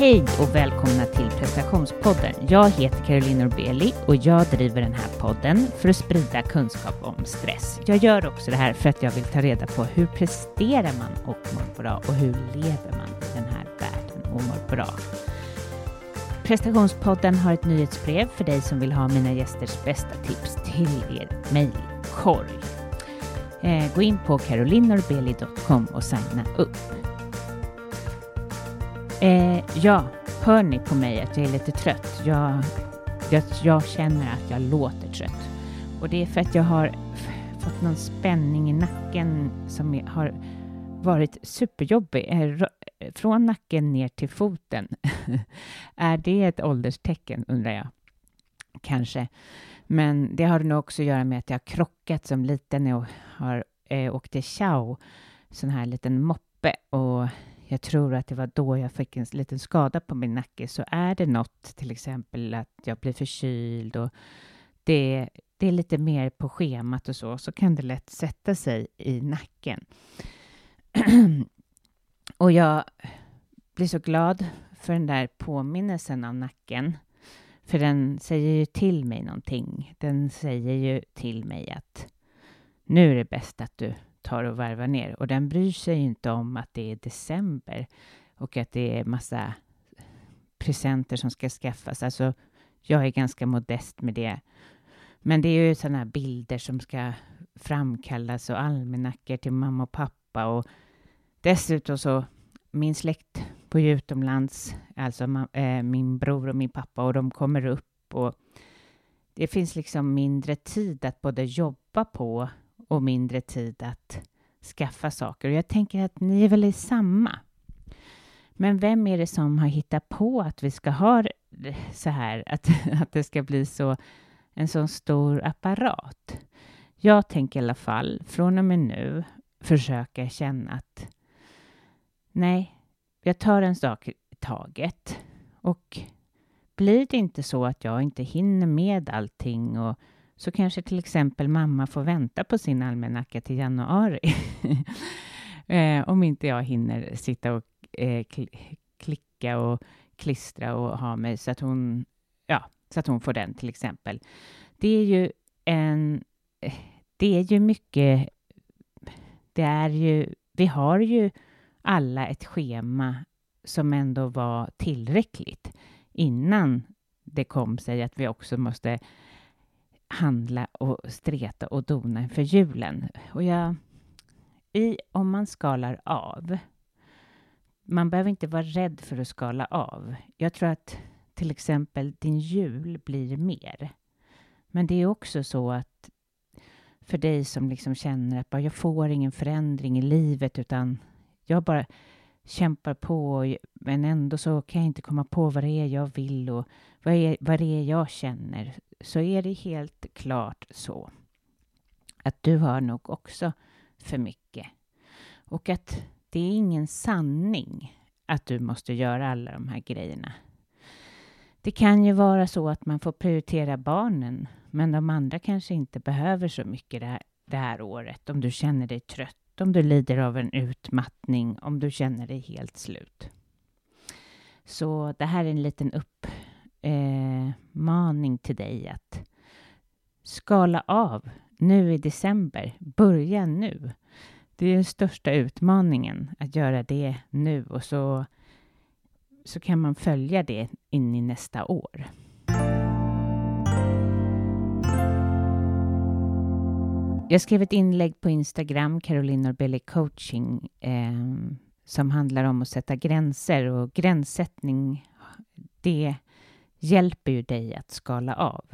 Hej och välkomna till prestationspodden. Jag heter Caroline Norbeli och jag driver den här podden för att sprida kunskap om stress. Jag gör också det här för att jag vill ta reda på hur presterar man och mår bra och hur lever man i den här världen och mår bra. Prestationspodden har ett nyhetsbrev för dig som vill ha mina gästers bästa tips till er mejlkorg. Eh, gå in på carolinorbeli.com och signa upp. Eh, ja, hör ni på mig att jag är lite trött? Jag, jag, jag känner att jag låter trött. Och det är för att jag har fått någon spänning i nacken som har varit superjobbig. Eh, från nacken ner till foten. är det ett ålderstecken, undrar jag? Kanske. Men det har nog också att göra med att jag har krockat som liten och har eh, åkt till Chow, sån här liten moppe. Och jag tror att det var då jag fick en liten skada på min nacke. Så är det något, till exempel att jag blir förkyld och det, det är lite mer på schemat och så, så kan det lätt sätta sig i nacken. och jag blir så glad för den där påminnelsen av nacken. För den säger ju till mig någonting. Den säger ju till mig att nu är det bäst att du tar och varvar ner. Och den bryr sig inte om att det är december och att det är massa presenter som ska skaffas. Alltså, jag är ganska modest med det. Men det är ju sådana här bilder som ska framkallas och almanackor till mamma och pappa och dessutom så min släkt bor ju utomlands, alltså äh, min bror och min pappa och de kommer upp och det finns liksom mindre tid att både jobba på och mindre tid att skaffa saker. Och jag tänker att ni är väl i samma. Men vem är det som har hittat på att vi ska ha så här, att, att det ska bli så en sån stor apparat? Jag tänker i alla fall från och med nu försöka känna att nej, jag tar en sak i taget och blir det inte så att jag inte hinner med allting och så kanske till exempel mamma får vänta på sin almanacka till januari. eh, om inte jag hinner sitta och eh, klicka och klistra och ha mig så att hon, ja, så att hon får den till exempel. Det är ju en, det är ju mycket, det är ju, vi har ju alla ett schema som ändå var tillräckligt innan det kom sig att vi också måste handla och streta och dona inför julen. Och jag, i, om man skalar av, man behöver inte vara rädd för att skala av. Jag tror att till exempel din jul blir mer. Men det är också så att för dig som liksom känner att bara, jag får ingen förändring i livet utan jag bara kämpar på men ändå så kan jag inte komma på vad det är jag vill och vad, är, vad det är jag känner så är det helt klart så att du har nog också för mycket. Och att det är ingen sanning att du måste göra alla de här grejerna. Det kan ju vara så att man får prioritera barnen, men de andra kanske inte behöver så mycket det här, det här året. Om du känner dig trött, om du lider av en utmattning, om du känner dig helt slut. Så det här är en liten upp, eh, maning till dig att skala av nu i december. Börja nu. Det är den största utmaningen att göra det nu och så, så kan man följa det in i nästa år. Jag skrev ett inlägg på Instagram, Caroline Norbelli coaching, eh, som handlar om att sätta gränser och gränssättning, det hjälper ju dig att skala av.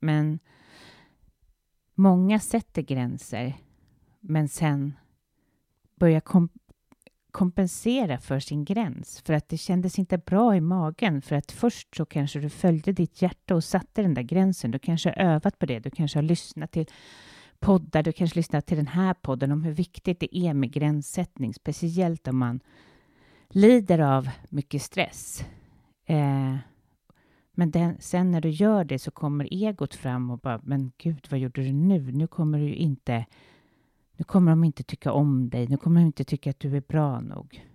Men många sätter gränser, men sen börjar kom kompensera för sin gräns för att det kändes inte bra i magen för att först så kanske du följde ditt hjärta och satte den där gränsen. Du kanske har övat på det. Du kanske har lyssnat till poddar. Du kanske lyssnat till den här podden om hur viktigt det är med gränssättning, speciellt om man lider av mycket stress. Eh, men den, sen när du gör det så kommer egot fram och bara, men gud, vad gjorde du nu? Nu kommer du inte, nu kommer de inte tycka om dig. Nu kommer de inte tycka att du är bra nog.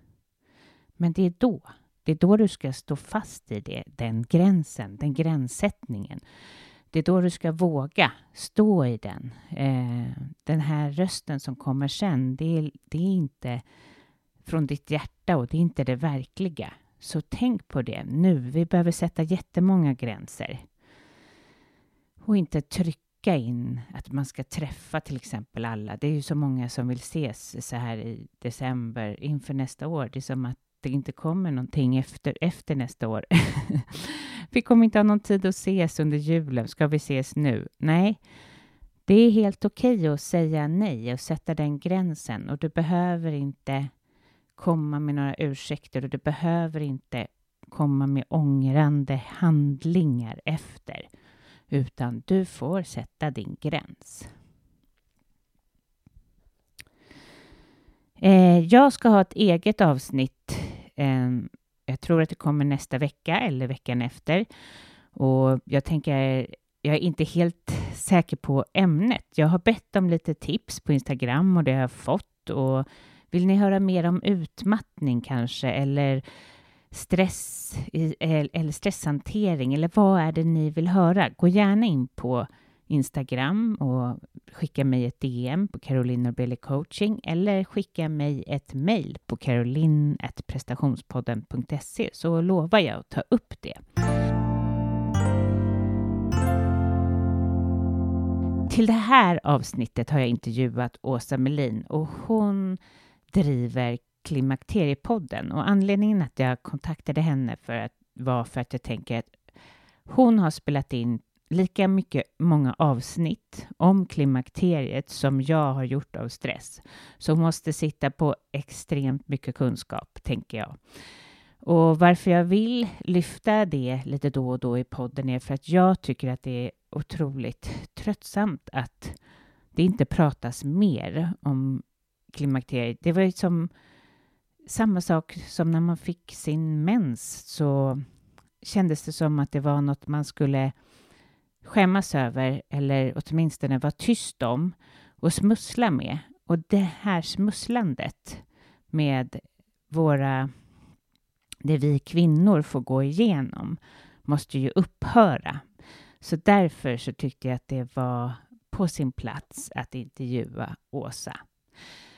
Men det är då Det är då du ska stå fast i det, den gränsen, den gränssättningen. Det är då du ska våga stå i den. Eh, den här rösten som kommer sen, det är, det är inte från ditt hjärta och det är inte det verkliga. Så tänk på det nu. Vi behöver sätta jättemånga gränser. Och inte trycka in att man ska träffa till exempel alla. Det är ju så många som vill ses så här i december inför nästa år. Det är som att det inte kommer någonting efter, efter nästa år. vi kommer inte ha någon tid att ses under julen. Ska vi ses nu? Nej, det är helt okej okay att säga nej och sätta den gränsen och du behöver inte komma med några ursäkter och du behöver inte komma med ångrande handlingar efter, utan du får sätta din gräns. Eh, jag ska ha ett eget avsnitt. Eh, jag tror att det kommer nästa vecka eller veckan efter. Och jag tänker, jag är inte helt säker på ämnet. Jag har bett om lite tips på Instagram och det har jag fått. Och vill ni höra mer om utmattning kanske eller stress eller stresshantering eller vad är det ni vill höra? Gå gärna in på Instagram och skicka mig ett DM på Caroline Norbeli coaching eller skicka mig ett mejl på caroline.prestationspodden.se så lovar jag att ta upp det. Till det här avsnittet har jag intervjuat Åsa Melin och hon driver Klimakteriepodden och anledningen att jag kontaktade henne för att, var för att jag tänker att hon har spelat in lika mycket många avsnitt om klimakteriet som jag har gjort av stress. Så hon måste sitta på extremt mycket kunskap, tänker jag. Och varför jag vill lyfta det lite då och då i podden är för att jag tycker att det är otroligt tröttsamt att det inte pratas mer om klimakteriet. Det var ju som samma sak som när man fick sin mens så kändes det som att det var något man skulle skämmas över eller åtminstone vara tyst om och smussla med. Och det här smusslandet med våra, det vi kvinnor får gå igenom måste ju upphöra. Så därför så tyckte jag att det var på sin plats att intervjua Åsa.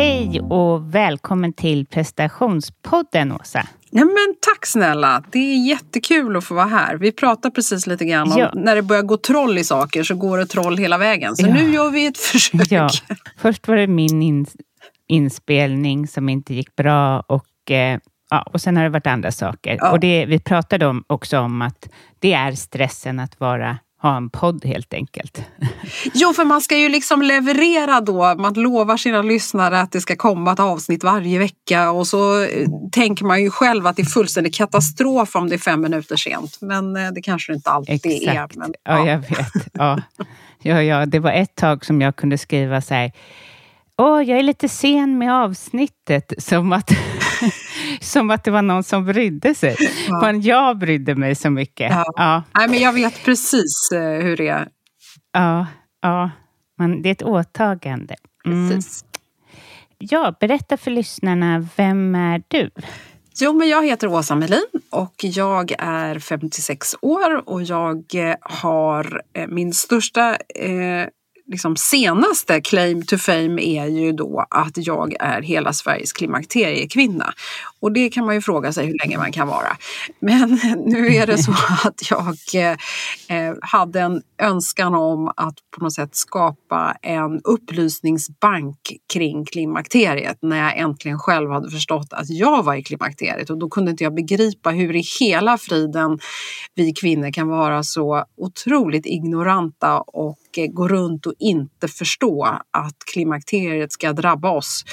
Hej och välkommen till prestationspodden Åsa. Ja, men tack snälla, det är jättekul att få vara här. Vi pratade precis lite grann om Ja. när det börjar gå troll i saker så går det troll hela vägen. Så Ja. nu gör vi ett försök. Ja, först var det min in, inspelning som inte gick bra och, eh, ja, och sen har det varit andra saker. Och det, vi pratade om, också om att det är stressen att vara, ha en podd helt enkelt. Jo, för man ska ju liksom leverera då. Man lovar sina lyssnare att det ska komma ett avsnitt varje vecka och så eh, tänker man ju själv att det är fullständig katastrof om det är fem minuter sent. Men eh, det kanske det inte alltid är. Exakt. Men, ja. jag vet. Ja. Ja, ja, det var ett tag som jag kunde skriva så här. Åh, jag är lite sen med avsnittet. Som att, som att det var någon som brydde sig. Ja. Men jag brydde mig så mycket. Ja. Ja, Nej, men jag vet precis eh, hur det är. ja, ja. Men det är ett åtagande. Mm. Precis. Ja, berätta för lyssnarna, vem är du? Jo, men jag heter Åsa Melin och jag är 56 år och jag eh, har eh, min största eh, liksom senaste claim to fame är ju då att jag är hela Sveriges klimakteriekvinna. Och det kan man ju fråga sig hur länge man kan vara. Men nu är det så att jag eh, eh, hade en önskan om att på något sätt skapa en upplysningsbank kring klimakteriet när jag äntligen själv hade förstått att jag var i klimakteriet och då kunde inte jag begripa hur i hela friden vi kvinnor kan vara så otroligt ignoranta och eh, gå runt och inte förstå att klimakteriet ska drabba oss.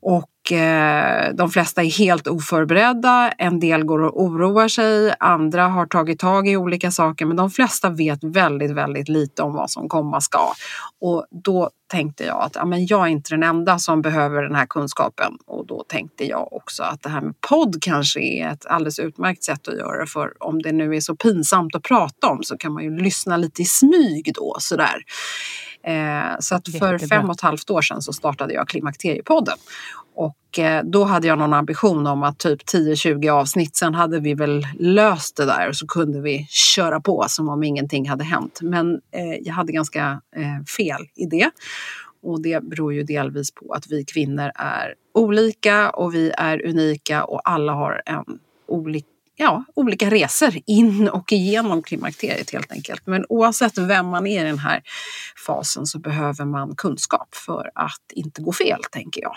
Och eh, de flesta är helt oförberedda. En del går och oroar sig. Andra har tagit tag i olika saker. Men de flesta vet väldigt, väldigt lite om vad som komma ska. Och då tänkte jag att ja, men jag är inte den enda som behöver den här kunskapen. Och då tänkte jag också att det här med podd kanske är ett alldeles utmärkt sätt att göra det. För om det nu är så pinsamt att prata om så kan man ju lyssna lite i smyg då. Sådär. Eh, så att för Jättebra. fem och ett halvt år sedan så startade jag Klimakteriepodden. Och eh, då hade jag någon ambition om att typ 10-20 avsnitt, sen hade vi väl löst det där och så kunde vi köra på som om ingenting hade hänt. Men eh, jag hade ganska eh, fel i det. Och det beror ju delvis på att vi kvinnor är olika och vi är unika och alla har en olika ja, olika resor in och igenom klimakteriet helt enkelt. Men oavsett vem man är i den här fasen så behöver man kunskap för att inte gå fel, tänker jag.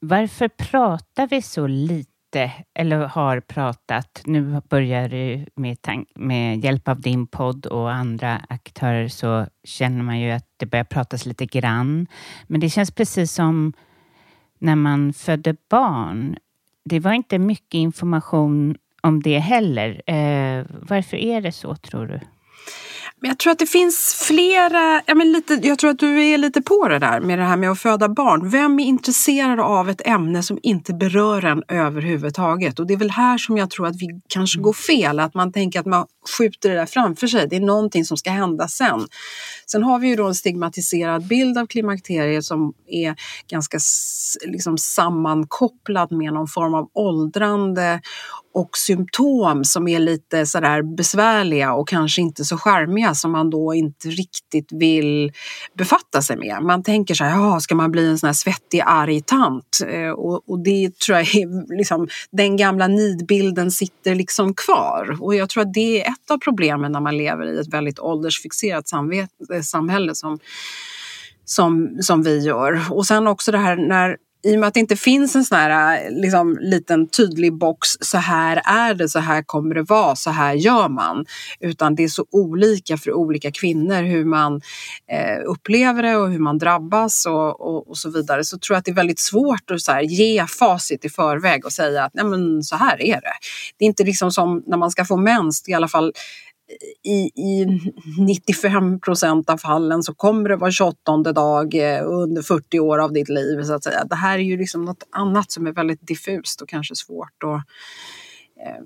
Varför pratar vi så lite, eller har pratat, nu börjar du med, med hjälp av din podd och andra aktörer så känner man ju att det börjar pratas lite grann. Men det känns precis som när man födde barn. Det var inte mycket information om det heller. Eh, varför är det så, tror du? Men jag tror att det finns flera, ja men lite, jag tror att du är lite på det där med det här med att föda barn. Vem är intresserad av ett ämne som inte berör en överhuvudtaget? Och det är väl här som jag tror att vi kanske går fel, att man tänker att man skjuter det där framför sig. Det är någonting som ska hända sen. Sen har vi ju då en stigmatiserad bild av klimakteriet som är ganska liksom sammankopplad med någon form av åldrande och symptom som är lite sådär besvärliga och kanske inte så charmiga som man då inte riktigt vill befatta sig med. Man tänker så här, ska man bli en sån här svettig, arg tant? Eh, och, och det tror jag är liksom, den gamla nidbilden sitter liksom kvar. Och jag tror att det är ett av problemen när man lever i ett väldigt åldersfixerat samvete, eh, samhälle som, som, som vi gör. Och sen också det här när i och med att det inte finns en sån här liksom, liten tydlig box, så här är det, så här kommer det vara, så här gör man. Utan det är så olika för olika kvinnor hur man eh, upplever det och hur man drabbas och, och, och så vidare. Så tror jag att det är väldigt svårt att så här, ge facit i förväg och säga att Nej, men, så här är det. Det är inte liksom som när man ska få mens, i alla fall i, i 95 procent av fallen så kommer det vara 28 dag eh, under 40 år av ditt liv. Så att säga. Det här är ju liksom något annat som är väldigt diffust och kanske svårt. Och, eh,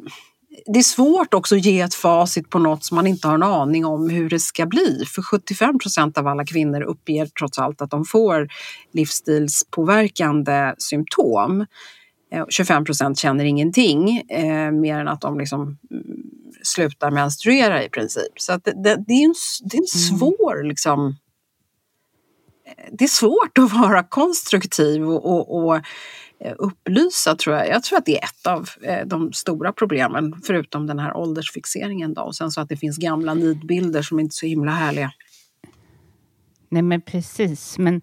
det är svårt också att ge ett facit på något som man inte har en aning om hur det ska bli. För 75 procent av alla kvinnor uppger trots allt att de får livsstilspåverkande symptom. Eh, 25 procent känner ingenting, eh, mer än att de liksom mm, slutar menstruera i princip. Så det, det, det är en, det är en svår liksom, det är svårt att vara konstruktiv och, och, och eh, upplysa tror jag. Jag tror att det är ett av eh, de stora problemen förutom den här åldersfixeringen. Då. Och sen så att det finns gamla nidbilder som inte är så himla härliga. Nej men precis, men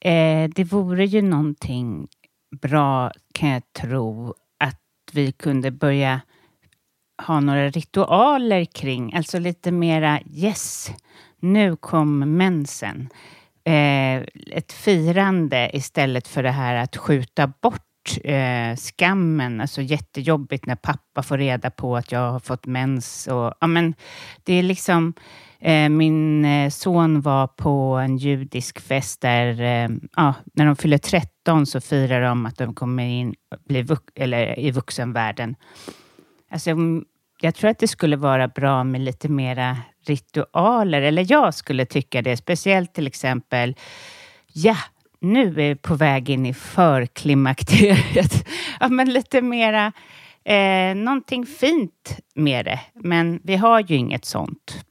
eh, det vore ju någonting bra kan jag tro att vi kunde börja ha några ritualer kring, alltså lite mera yes, nu kom mensen. Eh, ett firande istället för det här att skjuta bort eh, skammen. Alltså jättejobbigt när pappa får reda på att jag har fått mens. Och, ja, men det är liksom, eh, min eh, son var på en judisk fest där, eh, ja, när de fyller 13 så firar de att de kommer in bli vux eller, i vuxenvärlden. Alltså, jag tror att det skulle vara bra med lite mera ritualer, eller jag skulle tycka det, speciellt till exempel, ja, nu är vi på väg in i förklimakteriet. ja, men lite mera, eh, någonting fint med det, men vi har ju inget sånt.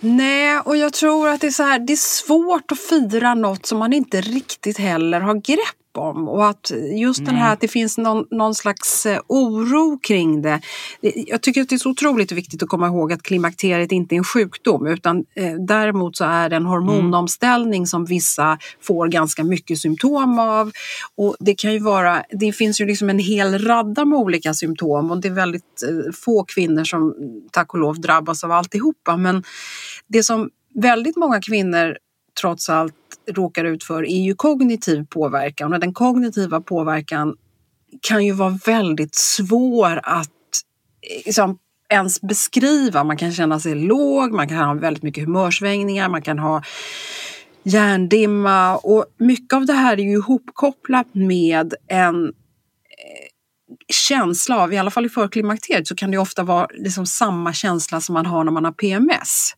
Nej, och jag tror att det är så här, det är svårt att fira något som man inte riktigt heller har grepp om. Och att just Nej. den här att det finns någon, någon slags eh, oro kring det. Jag tycker att det är så otroligt viktigt att komma ihåg att klimakteriet inte är en sjukdom utan eh, däremot så är det en hormonomställning mm. som vissa får ganska mycket symptom av. Och det kan ju vara, det finns ju liksom en hel radda med olika symptom och det är väldigt eh, få kvinnor som tack och lov drabbas av alltihopa. Men det som väldigt många kvinnor trots allt råkar ut för är ju kognitiv påverkan och den kognitiva påverkan kan ju vara väldigt svår att eh, liksom, ens beskriva. Man kan känna sig låg, man kan ha väldigt mycket humörsvängningar, man kan ha hjärndimma och mycket av det här är ju ihopkopplat med en eh, känsla av, i alla fall i förklimakteriet, så kan det ofta vara liksom samma känsla som man har när man har PMS.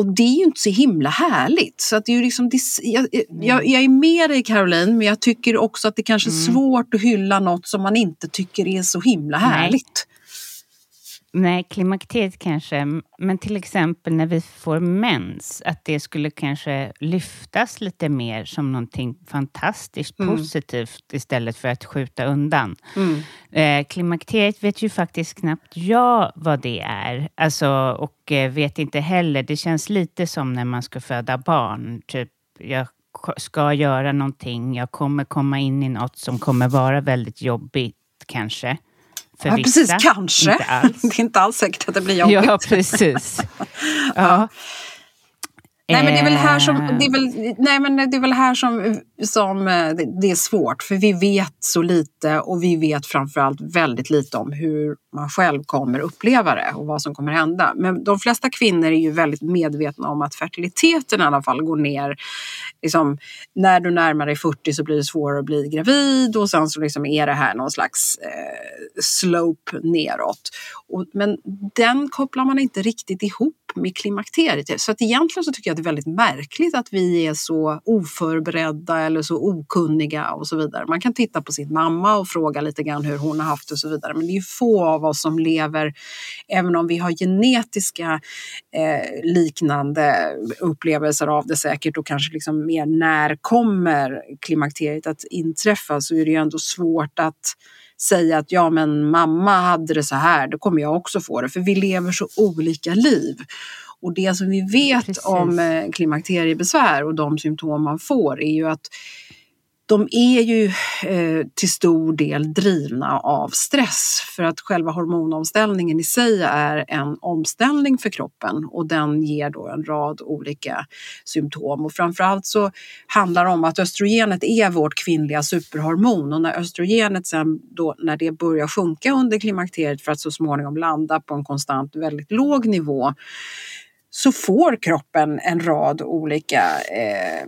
Och det är ju inte så himla härligt. Så att det är liksom, det, jag, jag, jag, är med dig Caroline, men jag tycker också att det kanske är mm. svårt att hylla något som man inte tycker är så himla härligt. Nej, klimakteriet kanske, men till exempel när vi får mens, att det skulle kanske lyftas lite mer som någonting fantastiskt mm. positivt istället för att skjuta undan. Mm. Eh, klimakteriet vet ju faktiskt knappt jag vad det är, alltså, och eh, vet inte heller. Det känns lite som när man ska föda barn, typ jag ska göra någonting, jag kommer komma in i något som kommer vara väldigt jobbigt kanske för ja, vissa. Precis, kanske. Inte alls. Det är inte alls säkert att det blir jobbigt. Ja, precis. ja. Nej men det är väl här som, det är väl, nej, men det är väl här som, som eh, det är svårt för vi vet så lite och vi vet framförallt väldigt lite om hur man själv kommer uppleva det och vad som kommer hända. Men de flesta kvinnor är ju väldigt medvetna om att fertiliteten i alla fall går ner. Liksom, när du närmar dig 40 så blir det svårare att bli gravid och sen så liksom är det här någon slags eh, slope neråt. Och, men den kopplar man inte riktigt ihop med klimakteriet. Så att egentligen så tycker jag att det är väldigt märkligt att vi är så oförberedda eller så okunniga och så vidare. Man kan titta på sin mamma och fråga lite grann hur hon har haft det och så vidare. Men det är få av oss som lever, även om vi har genetiska eh, liknande upplevelser av det säkert och kanske liksom mer när kommer klimakteriet att inträffa så är det ju ändå svårt att säga att ja men mamma hade det så här, då kommer jag också få det. För vi lever så olika liv. Och det som vi vet Precis. om eh, klimakteriebesvär och de symptom man får är ju att de är ju eh, till stor del drivna av stress för att själva hormonomställningen i sig är en omställning för kroppen och den ger då en rad olika symptom. Och framförallt så handlar det om att östrogenet är vårt kvinnliga superhormon och när östrogenet sen då när det börjar sjunka under klimakteriet för att så småningom landa på en konstant väldigt låg nivå så får kroppen en rad olika eh,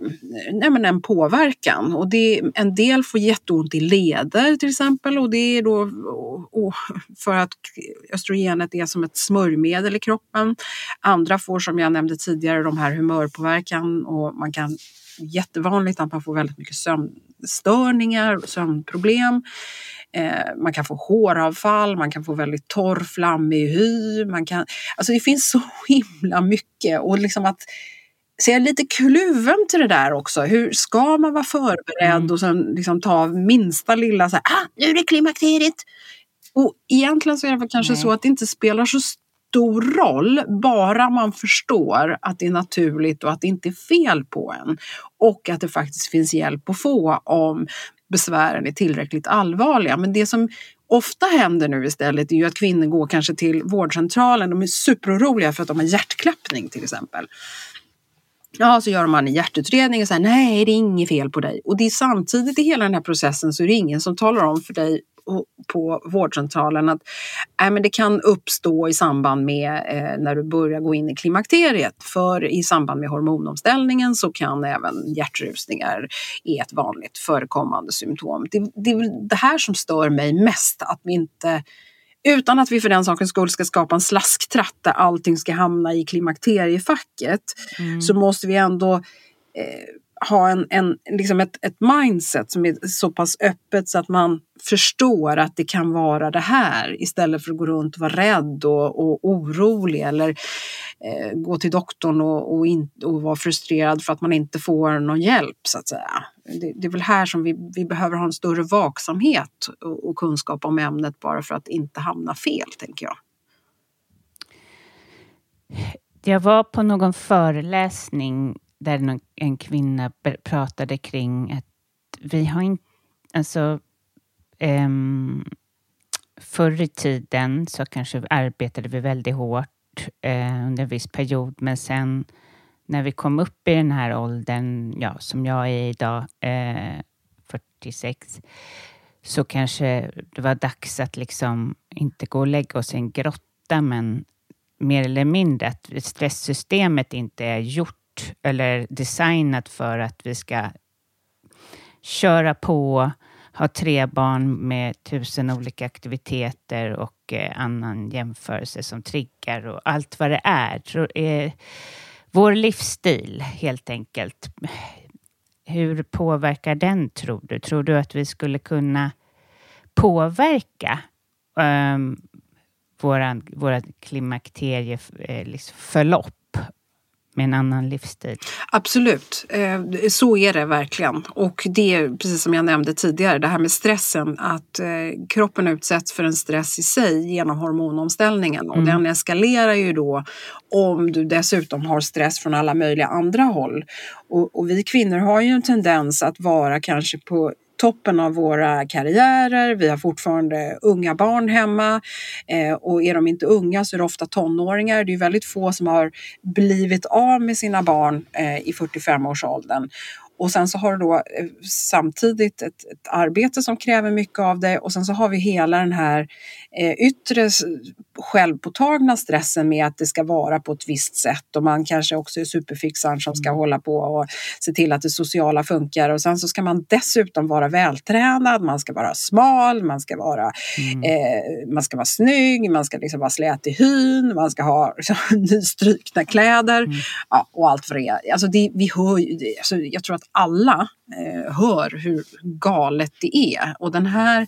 nej men en påverkan. Och det, en del får jätteont i leder till exempel och det är då och, för att östrogenet är som ett smörjmedel i kroppen. Andra får som jag nämnde tidigare de här humörpåverkan och man kan jättevanligt att man får väldigt mycket sömnstörningar, sömnproblem. Eh, man kan få håravfall, man kan få väldigt torr, flammig hy. Man kan, alltså det finns så himla mycket och liksom att så jag är lite kluven till det där också. Hur ska man vara förberedd mm. och sen liksom ta minsta lilla så här, ah, nu är det klimakteriet. Och egentligen så är det väl kanske Nej. så att det inte spelar så stor roll bara man förstår att det är naturligt och att det inte är fel på en. Och att det faktiskt finns hjälp att få om besvären är tillräckligt allvarliga. Men det som ofta händer nu istället är ju att kvinnor går kanske till vårdcentralen. De är superoroliga för att de har hjärtklappning till exempel. Ja, så gör man en hjärtutredning och säger nej, det är inget fel på dig. Och det är samtidigt i hela den här processen så är det ingen som talar om för dig på vårdcentralen att äh, men det kan uppstå i samband med eh, när du börjar gå in i klimakteriet. För i samband med hormonomställningen så kan även hjärtrusningar är ett vanligt förekommande symptom. Det, det är det här som stör mig mest, att vi inte utan att vi för den sakens skull ska skapa en slasktratt där allting ska hamna i klimakteriefacket mm. så måste vi ändå eh, ha en, en, liksom ett, ett mindset som är så pass öppet så att man förstår att det kan vara det här istället för att gå runt och vara rädd och, och orolig eller eh, gå till doktorn och, och, in, och vara frustrerad för att man inte får någon hjälp så att säga. Det, det är väl här som vi, vi behöver ha en större vaksamhet och, och kunskap om ämnet bara för att inte hamna fel, tänker jag. Jag var på någon föreläsning där en kvinna pratade kring att vi har inte, alltså um, förr i tiden så kanske arbetade vi väldigt hårt uh, under en viss period, men sen när vi kom upp i den här åldern, ja, som jag är idag, eh, uh, 46, så kanske det var dags att liksom inte gå och lägga oss i en grotta, men mer eller mindre att stresssystemet inte är gjort eller designat för att vi ska köra på, ha tre barn med tusen olika aktiviteter och eh, annan jämförelse som triggar och allt vad det är. Eh, vår livsstil helt enkelt. Hur påverkar den tror du? Tror du att vi skulle kunna påverka um, våran, våra klimakterieförlopp eh, liksom med en annan livsstil. Absolut, eh, så är det verkligen. Och det är precis som jag nämnde tidigare, det här med stressen, att eh, kroppen utsätts för en stress i sig genom hormonomställningen och mm. den eskalerar ju då om du dessutom har stress från alla möjliga andra håll. Och, och vi kvinnor har ju en tendens att vara kanske på toppen av våra karriärer. Vi har fortfarande unga barn hemma eh, och är de inte unga så är det ofta tonåringar. Det är väldigt få som har blivit av med sina barn eh, i 45-årsåldern. Och sen så har du då eh, samtidigt ett, ett, arbete som kräver mycket av dig och sen så har vi hela den här eh, yttre självpåtagna stressen med att det ska vara på ett visst sätt. Och man kanske också är superfixaren som ska mm. hålla på och se till att det sociala funkar. Och sen så ska man dessutom vara vältränad, man ska vara smal, man ska vara, mm. eh, man ska vara snygg, man ska liksom vara slät i hyn, man ska ha liksom, nystrukna kläder. Mm. ja, och allt för det. Alltså det, vi hör ju, alltså jag tror att alla eh, hör hur galet det är. Och den här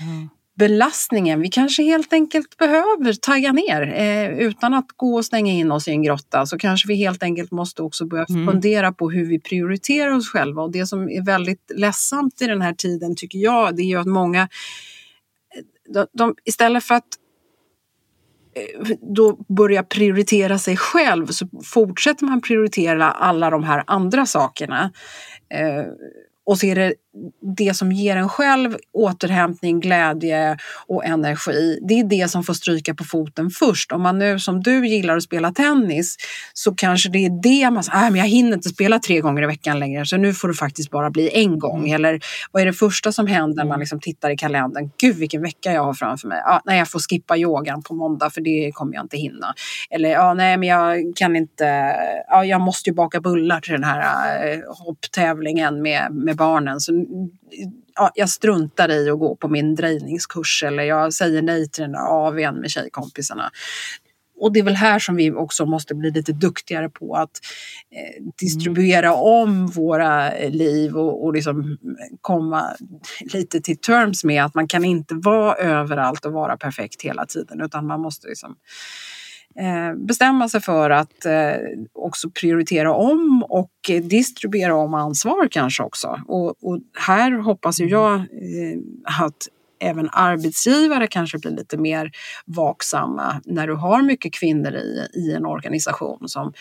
mm belastningen. Vi kanske helt enkelt behöver tagga ner eh, utan att gå och stänga in oss i en grotta så kanske vi helt enkelt måste också börja mm. fundera på hur vi prioriterar oss själva. Och det som är väldigt ledsamt i den här tiden tycker jag det är ju att många eh, de, de, istället för att eh, då börja prioritera sig själv så fortsätter man prioritera alla de här andra sakerna. Eh, och så är det det som ger en själv återhämtning, glädje och energi, det är det som får stryka på foten först. Om man nu som du gillar att spela tennis så kanske det är det man säger, ah, men jag hinner inte spela tre gånger i veckan längre så nu får det faktiskt bara bli en gång. Mm. Eller vad är det första som händer när man mm. liksom tittar i kalendern? Gud vilken vecka jag har framför mig. Ah, nej, jag får skippa yogan på måndag för det kommer jag inte hinna. Eller ah, nej, men jag kan inte, ah, jag måste ju baka bullar till den här uh, hopptävlingen med, med barnen. Så ja, jag struntar i att gå på min drejningskurs eller jag säger nej till den där AWn med tjejkompisarna. Och det är väl här som vi också måste bli lite duktigare på att eh, distribuera mm. om våra liv och, och liksom komma lite till terms med att man kan inte vara överallt och vara perfekt hela tiden utan man måste liksom eh, bestämma sig för att eh, också prioritera om och distribuera om ansvar kanske också. Och, och här hoppas ju jag eh, att även arbetsgivare kanske blir lite mer vaksamma när du har mycket kvinnor i, i en organisation som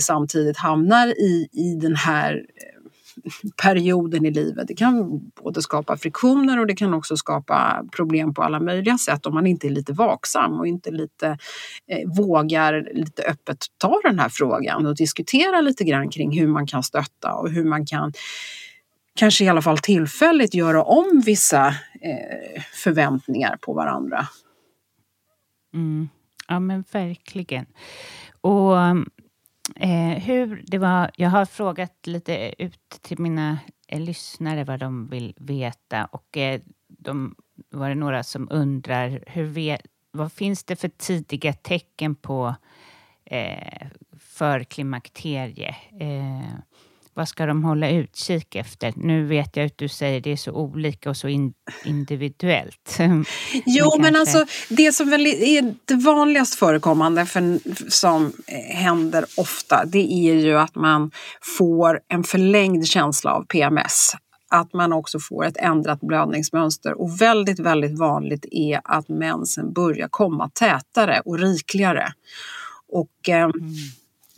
samtidigt hamnar i, i den här eh, perioden i livet. Det kan både skapa friktioner och det kan också skapa problem på alla möjliga sätt om man inte är lite vaksam och inte lite eh, vågar lite öppet ta den här frågan och diskutera lite grann kring hur man kan stötta och hur man kan kanske i alla fall tillfälligt göra om vissa eh, förväntningar på varandra. Mm. Ja, men verkligen. Och ehm, eh, hur det var, jag har frågat lite ut till mina eh, lyssnare vad de vill veta och eh, de var det några som undrar hur vet, vad finns det för tidiga tecken på eh, för klimakterie? Eh, vad ska de hålla utkik efter? Nu vet jag att du säger det är så olika och så in, individuellt. Jo, men, men alltså det som väl är det vanligast förekommande för, som händer ofta, det är ju att man får en förlängd känsla av PMS att man också får ett ändrat blödningsmönster. Och väldigt, väldigt vanligt är att mensen börjar komma tätare och rikligare. Och eh, mm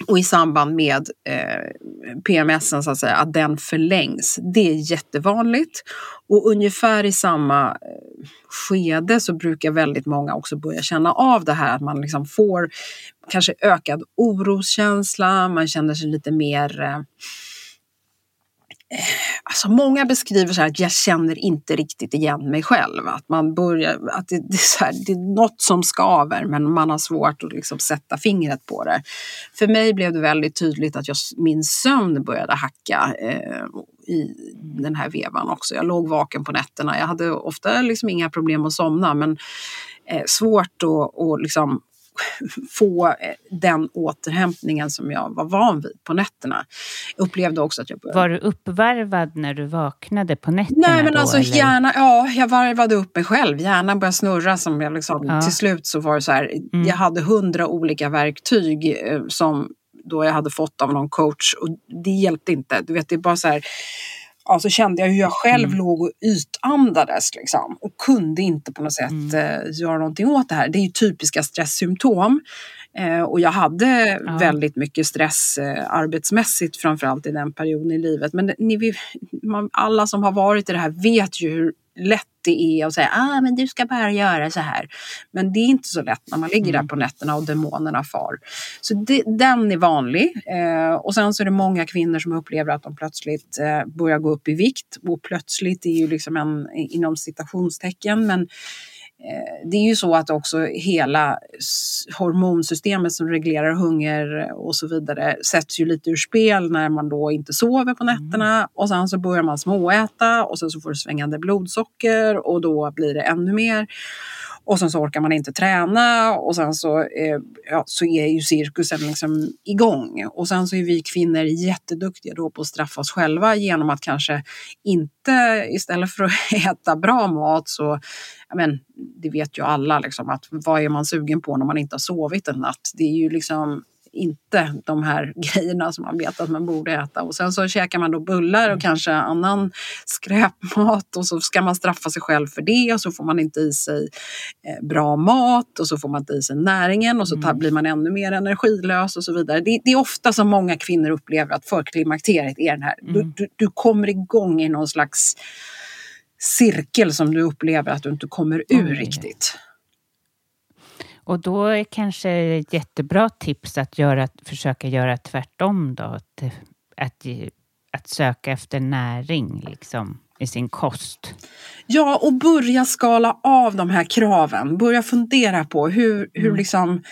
och i samband med eh, PMSen så att säga, att den förlängs. Det är jättevanligt. Och ungefär i samma eh, skede så brukar väldigt många också börja känna av det här. Att man liksom får kanske ökad oroskänsla, man känner sig lite mer eh, Eh, alltså många beskriver så här att jag känner inte riktigt igen mig själv. Att, man börjar, att det, det, är så här, det är något som skaver men man har svårt att liksom sätta fingret på det. För mig blev det väldigt tydligt att jag, min sömn började hacka eh, i den här vevan också. Jag låg vaken på nätterna. Jag hade ofta liksom inga problem att somna men eh, svårt att, och liksom få eh, den återhämtningen som jag var van vid på nätterna. Jag upplevde också att jag började... Var du uppvarvad när du vaknade på nätterna? Nej, men då, alltså eller? gärna, ja, jag varvade upp mig själv. Hjärnan började snurra. Som jag liksom, ja. Till slut så var det så här, mm. jag hade hundra olika verktyg eh, som då jag hade fått av någon coach och det hjälpte inte. Du vet, det är bara så här, ja, så kände jag hur jag själv mm. låg och ytandades liksom, och kunde inte på något sätt mm. eh, göra någonting åt det här. Det är ju typiska stresssymptom. Eh, och jag hade ja. väldigt mycket stress eh, arbetsmässigt framförallt i den perioden i livet. Men ni, man, alla som har varit i det här vet ju hur lätt det är att säga ah, men du ska bara göra så här. Men det är inte så lätt när man ligger mm. där på nätterna och demonerna far. Så det, den är vanlig. Eh, och sen så är det många kvinnor som upplever att de plötsligt eh, börjar gå upp i vikt. Och plötsligt är ju liksom en inom citationstecken men det är ju så att också hela hormonsystemet som reglerar hunger och så vidare sätts ju lite ur spel när man då inte sover på nätterna mm. och sen så börjar man småäta och sen så får du svängande blodsocker och då blir det ännu mer. Och sen så orkar man inte träna och sen så, eh, ja, så är ju cirkusen liksom igång. Och sen så är vi kvinnor jätteduktiga då på att straffa oss själva genom att kanske inte, istället för att äta bra mat så, men det vet ju alla liksom att vad är man sugen på när man inte har sovit en natt? Det är ju liksom inte de här grejerna som man vet att man borde äta. Och sen så käkar man då bullar och kanske annan skräpmat och så ska man straffa sig själv för det och så får man inte i sig eh, bra mat och så får man inte i sig näringen och så mm. blir man ännu mer energilös och så vidare. Det, det, är ofta som många kvinnor upplever att förklimakteriet är den här, mm. du, du, du kommer igång i någon slags cirkel som du upplever att du inte kommer ur mm. riktigt. Och då är kanske ett jättebra tips att göra, försöka göra tvärtom då. Att, att, att söka efter näring liksom, i sin kost. Ja, och börja skala av de här kraven. Börja fundera på hur, hur mm. liksom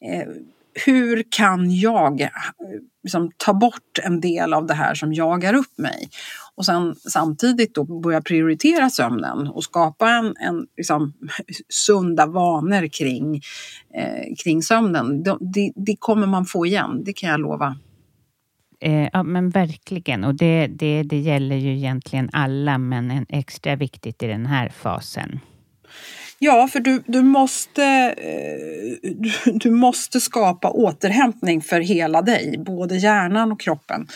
eh, hur kan jag eh, liksom, ta bort en del av det här som jagar upp mig? Och sen samtidigt då börja prioritera sömnen och skapa en, en liksom, sunda vanor kring, eh, kring sömnen. Det, det, det, kommer man få igen, det kan jag lova. Eh, ja, men verkligen. Och det, det, det gäller ju egentligen alla, men en extra viktigt i den här fasen. Ja, för du, du, måste, eh, du, du måste skapa återhämtning för hela dig, både hjärnan och kroppen.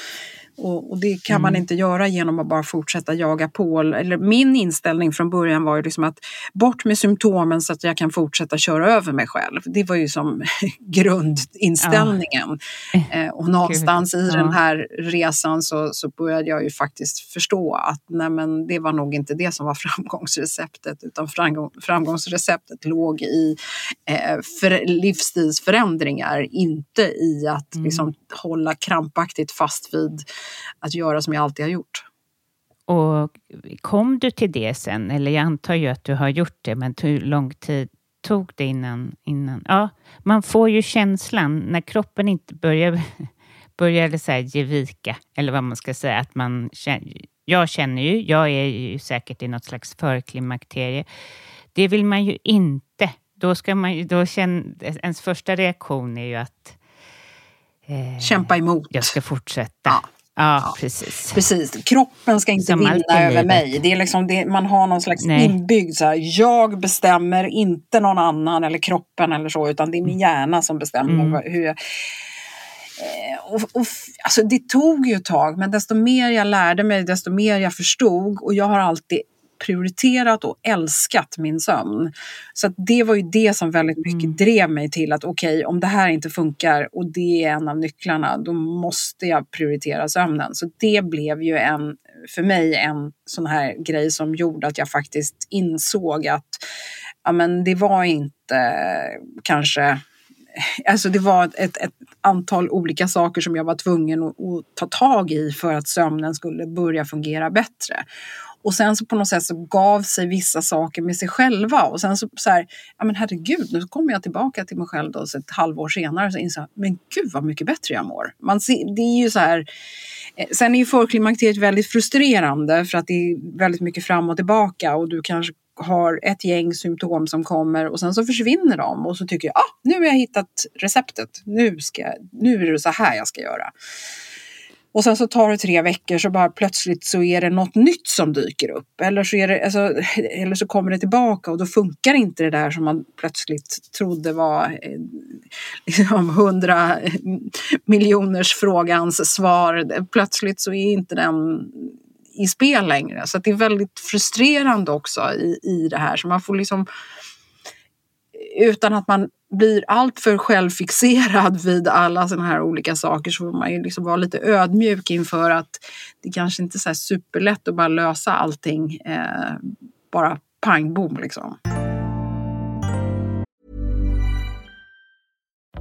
Och, och, det kan mm. man inte göra genom att bara fortsätta jaga på. Eller min inställning från början var ju liksom att bort med symptomen så att jag kan fortsätta köra över mig själv. Det var ju som grundinställningen. Ja. Eh, och någonstans i den här resan så, så började jag ju faktiskt förstå att nej men, det var nog inte det som var framgångsreceptet utan framgång, framgångsreceptet låg i eh, för, livsstilsförändringar, inte i att mm. liksom, hålla krampaktigt fast vid att göra som jag alltid har gjort. Och kom du till det sen? Eller jag antar ju att du har gjort det, men hur lång tid tog det innan? innan? Ja, man får ju känslan när kroppen inte börjar, börjar så här ge vika, eller vad man ska säga, att man jag känner ju, jag är ju säkert i något slags förklimakterie. Det vill man ju inte. Då ska man då känna, ens första reaktion är ju att eh, Kämpa emot. Jag ska fortsätta. Ja. Ja, precis. precis. Kroppen ska inte Som vinna över mig. Det är liksom det, man har någon slags Nej. inbyggd så här, jag bestämmer, inte någon annan eller kroppen eller så, utan det är min hjärna som bestämmer mm. hur jag eh, och, och, alltså det tog ju ett tag, men desto mer jag lärde mig, desto mer jag förstod. Och jag har alltid prioriterat och älskat min sömn. Så det var ju det som väldigt mycket mm. drev mig till att okej, okay, om det här inte funkar och det är en av nycklarna, då måste jag prioritera sömnen. Så det blev ju en, för mig en sån här grej som gjorde att jag faktiskt insåg att ja, men det var inte kanske Alltså det var ett, ett, antal olika saker som jag var tvungen att, att, ta tag i för att sömnen skulle börja fungera bättre. Och sen så på något sätt så gav sig vissa saker med sig själva. Och sen så, så här, ja men herregud, nu kommer jag tillbaka till mig själv då, så ett halvår senare så inser jag, men gud vad mycket bättre jag mår. Man ser, det är ju så här, eh, Sen är ju förklimakteriet väldigt frustrerande för att det är väldigt mycket fram och tillbaka och du kanske har ett gäng symptom som kommer och sen så försvinner de och så tycker jag, ah, nu har jag hittat receptet, nu, ska, nu är det så här jag ska göra. Och sen så tar det tre veckor så bara plötsligt så är det något nytt som dyker upp. Eller så, är det, alltså, eller så kommer det tillbaka och då funkar inte det där som man plötsligt trodde var eh, liksom hundra miljoners frågans svar. Plötsligt så är inte den i spel längre. Så det är väldigt frustrerande också i, i det här. Så man får liksom utan att man blir alltför självfixerad vid alla sådana här olika saker så får man ju liksom vara lite ödmjuk inför att det kanske inte är så superlätt att bara lösa allting eh, bara pang bom liksom.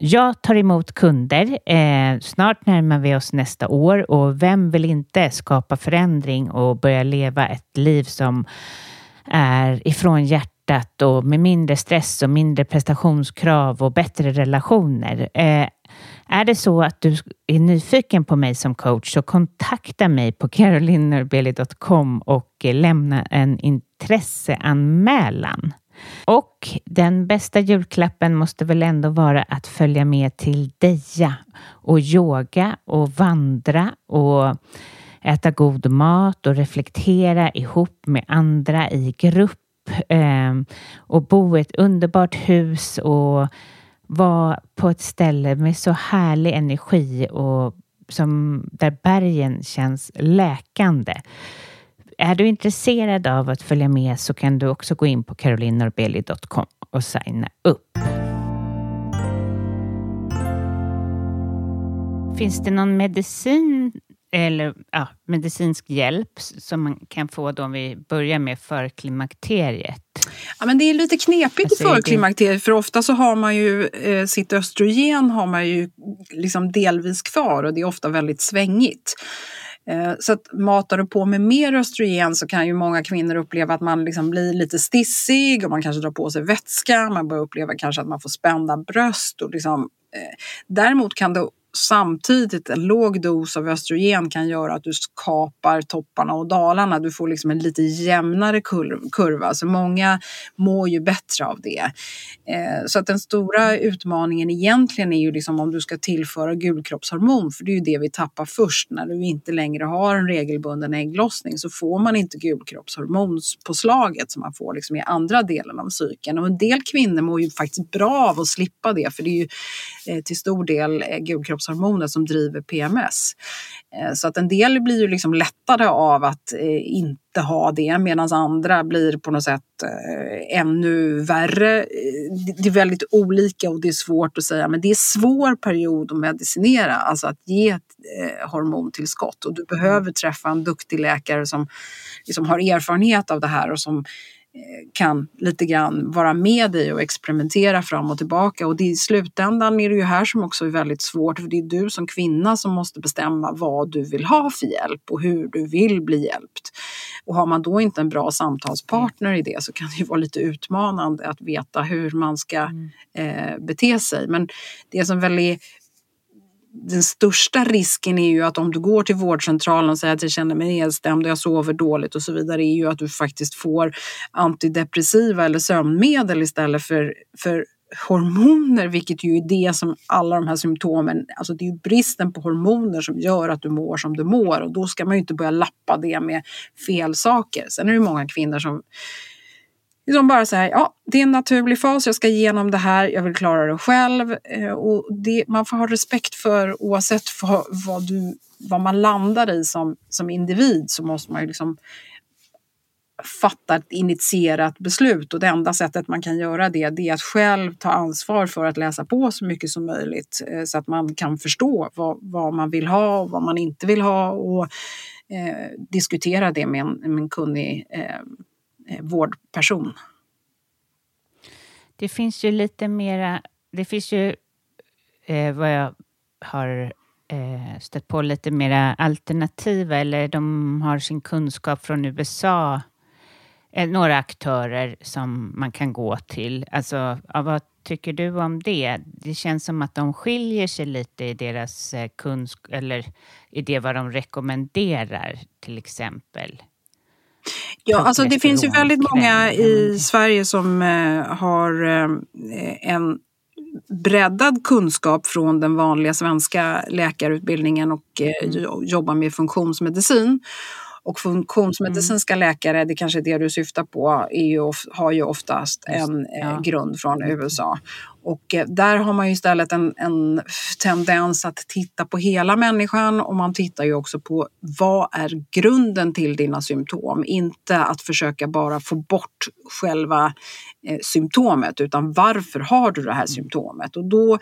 Jag tar emot kunder. Eh, snart närmar vi oss nästa år och vem vill inte skapa förändring och börja leva ett liv som är ifrån hjärtat och med mindre stress och mindre prestationskrav och bättre relationer. Eh, är det så att du är nyfiken på mig som coach så kontakta mig på carolinerbeli.com och eh, lämna en intresseanmälan. Och den bästa julklappen måste väl ändå vara att följa med till Deja och yoga och vandra och äta god mat och reflektera ihop med andra i grupp ehm, och bo i ett underbart hus och vara på ett ställe med så härlig energi och som, där bergen känns läkande. Är du intresserad av att följa med så kan du också gå in på carolinnorbeli.com och signa upp. Finns det någon medicin eller ja, medicinsk hjälp som man kan få då om vi börjar med förklimakteriet? Ja, men det är lite knepigt alltså, i förklimakteriet för ofta så har man ju eh, sitt östrogen har man ju liksom delvis kvar och det är ofta väldigt svängigt. Eh, så att matar du på med mer östrogen så kan ju många kvinnor uppleva att man liksom blir lite stissig och man kanske drar på sig vätska. Man börjar uppleva kanske att man får spända bröst. Och liksom, eh, däremot kan det samtidigt en låg dos av östrogen kan göra att du skapar topparna och dalarna. Du får liksom en lite jämnare kurva. Så många mår ju bättre av det. Eh, så att den stora utmaningen egentligen är ju liksom om du ska tillföra gulkroppshormon, för det är ju det vi tappar först. När du inte längre har en regelbunden ägglossning så får man inte gulkroppshormonspåslaget som man får liksom i andra delen av cykeln. Och en del kvinnor mår ju faktiskt bra av att slippa det, för det är ju eh, till stor del eh, gulkroppshormon könshormoner som driver PMS. Eh, så att en del blir ju liksom lättade av att eh, inte ha det medan andra blir på något sätt eh, ännu värre. Det är väldigt olika och det är svårt att säga men det är svår period att medicinera, alltså att ge ett hormontillskott och du behöver träffa en duktig läkare som liksom har erfarenhet av det här och som kan lite grann vara med dig och experimentera fram och tillbaka. Och det, i slutändan är det ju här som också är väldigt svårt för det är du som kvinna som måste bestämma vad du vill ha för hjälp och hur du vill bli hjälpt. Och har man då inte en bra samtalspartner i det så kan det ju vara lite utmanande att veta hur man ska mm. eh, bete sig. Men det som väl är den största risken är ju att om du går till vårdcentralen och säger att jag känner mig nedstämd och jag sover dåligt och så vidare är ju att du faktiskt får antidepressiva eller sömnmedel istället för, för hormoner, vilket ju är det som alla de här symptomen, alltså det är ju bristen på hormoner som gör att du mår som du mår och då ska man ju inte börja lappa det med fel saker. Sen är det många kvinnor som liksom bara så här, ja, det är en naturlig fas, jag ska igenom det här, jag vill klara det själv. Eh, och det, man får ha respekt för, oavsett vad, vad, du, vad man landar i som, som individ, så måste man ju liksom fatta ett initierat beslut och det enda sättet man kan göra det, det är att själv ta ansvar för att läsa på så mycket som möjligt eh, så att man kan förstå vad, vad man vill ha och vad man inte vill ha och eh, diskutera det med en, med en kunnig eh, Eh, vårdperson. Det finns ju lite mera, det finns ju eh, vad jag har eh, stött på lite mera alternativa eller de har sin kunskap från USA. Eh, några aktörer som man kan gå till. Alltså, ja, vad tycker du om det? Det känns som att de skiljer sig lite i deras eh, kunskap eller i det vad de rekommenderar till exempel. Ja, alltså det finns ju väldigt många i Sverige som eh, har eh, en breddad kunskap från den vanliga svenska läkarutbildningen och eh, mm. jobbar med funktionsmedicin. Och funktionsmedicinska mm. läkare, det kanske är det du syftar på, ju, har ju oftast en ja. grund från USA. Och eh, där har man ju istället en, en, tendens att titta på hela människan och man tittar ju också på vad är grunden till dina symptom? Inte att försöka bara få bort själva eh, symptomet utan varför har du det här symptomet? Och då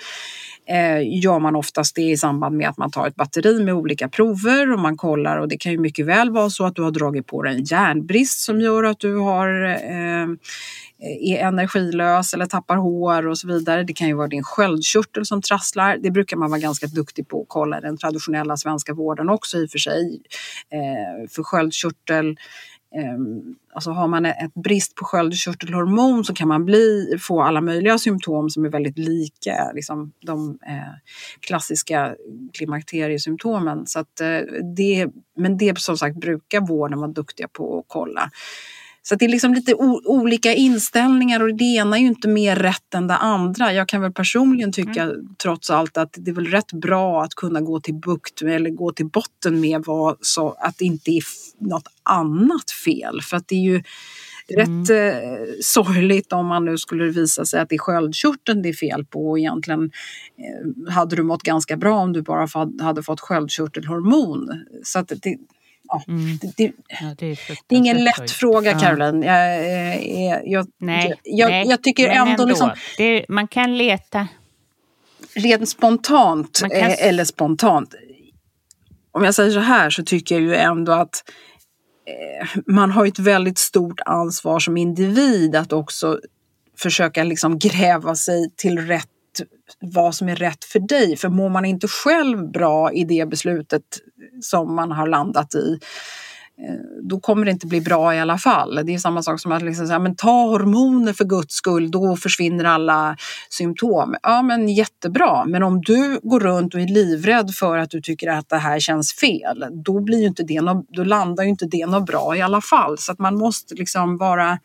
eh, gör man oftast det i samband med att man tar ett batteri med olika prover och man kollar och det kan ju mycket väl vara så att du har dragit på dig en järnbrist som gör att du har eh, Eh, är energilös eller tappar hår och så vidare. Det kan ju vara din sköldkörtel som trasslar. Det brukar man vara ganska duktig på att kolla i den traditionella svenska vården också i och för sig. Eh, för sköldkörtel eh, Alltså har man ett brist på sköldkörtelhormon så kan man bli, få alla möjliga symptom som är väldigt lika liksom de eh, klassiska klimakteriesymptomen. Så att, eh, det, men det som sagt brukar vården vara duktiga på att kolla. Så det är liksom lite olika inställningar och det ena är ju inte mer rätt än det andra. Jag kan väl personligen tycka mm. trots allt att det är väl rätt bra att kunna gå till bukt eller gå till botten med vad, så att det inte är något annat fel. För att det är ju mm. rätt eh, sorgligt om man nu skulle visa sig att det är sköldkörteln det är fel på och egentligen eh, hade du mått ganska bra om du bara hade fått sköldkörtelhormon. Så att det, ja, mm. det, det, ja, det, är det, är ingen lätt fråga ja. Caroline. Jag, jag, jag, nej, jag, nej, jag tycker ändå, ändå liksom, man kan leta. Rent spontant, kan... Eh, eller spontant. Om jag säger så här så tycker jag ju ändå att eh, man har ett väldigt stort ansvar som individ att också försöka liksom gräva sig till rätt vad som är rätt för dig. För mår man inte själv bra i det beslutet som man har landat i Eh, då kommer det inte bli bra i alla fall. Det är samma sak som att liksom säga, men ta hormoner för guds skull, då försvinner alla symptom. Ja, men jättebra. Men om du går runt och är livrädd för att du tycker att det här känns fel, då, blir inte det något, då landar ju inte det något bra i alla fall. Så att man måste liksom vara